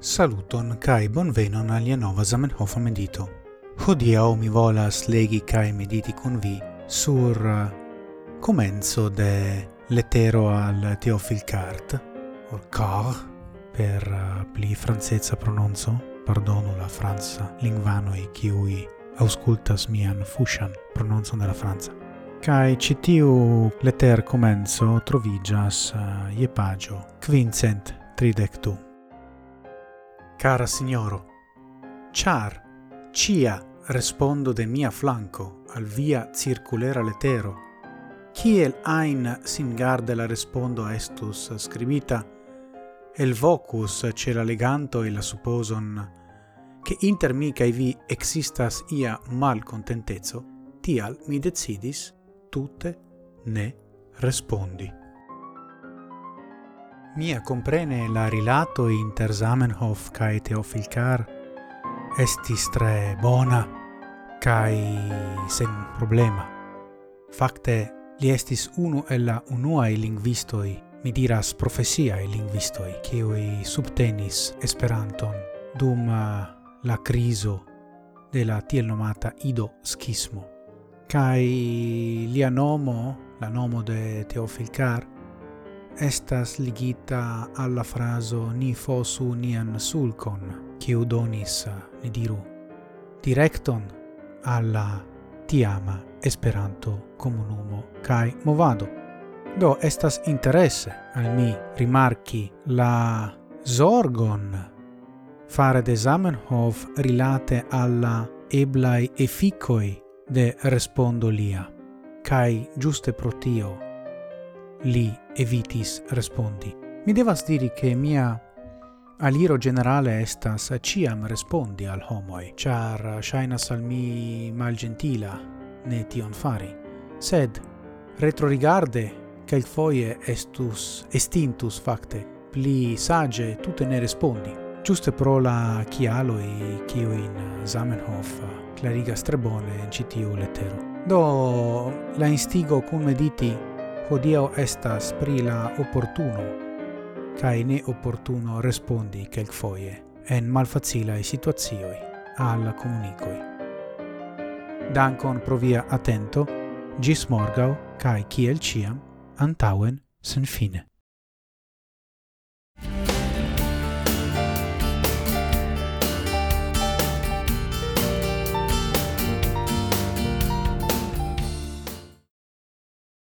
Saluton kai bonvenon alia nova Zamenhof medito. Hodiaŭ mi volas legi kai mediti kun vi sur uh, comenzo de lettero al Theophil Cart, or car per uh, pli francezza prononzo, pardonu la franca lingvanoi kiui auscultas mian fushan prononzo della franza. Kai citiu letter comenzo trovigas uh, je pagio quincent tridectu. Cara signoro, char, cia respondo de mia flanco al via circulera letero, kiel ein sin garde la respondo estus scribita, el vocus ce la leganto e la supposon che inter mi cae vi existas ia mal contentezzo, tial mi decidis tutte ne respondi. mia comprene la rilato inter Zamenhof cae Teofilcar estis tre bona cae sen problema. Fakte, li estis unu el la unuae lingvistoi, mi diras profesiae lingvistoi, kiui subtenis Esperanton dum uh, la criso de la tiel nomata Ido Schismo. Cai lia nomo, la nomo de Teofilcar, estas ligita alla fraso ni fosu nian sulcon, quiu donis, ni diru, directon alla tiama Esperanto comunumo cae movado. Do estas interesse al mi rimarchi la zorgon fare de Zamenhof rilate alla eblai efficoi de respondo lia, cae giuste pro tio li evitis respondi. Mi devas diri che mia aliro generale estas ciam respondi al homoi, char shainas al mi malgentila ne tion fari. Sed, retrorigarde, quelcfoie estus estintus facte, pli sage tutte ne respondi. Giuste pro la chialoi in Zamenhof clarigas tre in citiu lettero. Do la instigo cum mediti hodiaŭ estas pri la opportuno, kaj ne opportuno respondi kelkfoje en malfacilaj situacioj al komunikoj. Dankon pro via atento, ĝis morgaŭ kaj ciam, antauen sen fine.